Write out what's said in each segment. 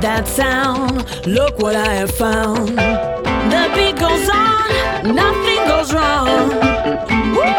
that sound. Look what I have found. The beat goes on, nothing goes wrong.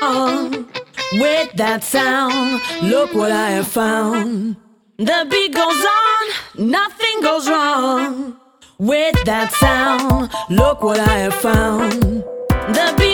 with that sound. Look what I have found. The beat goes on, nothing goes wrong with that sound. Look what I have found. The beat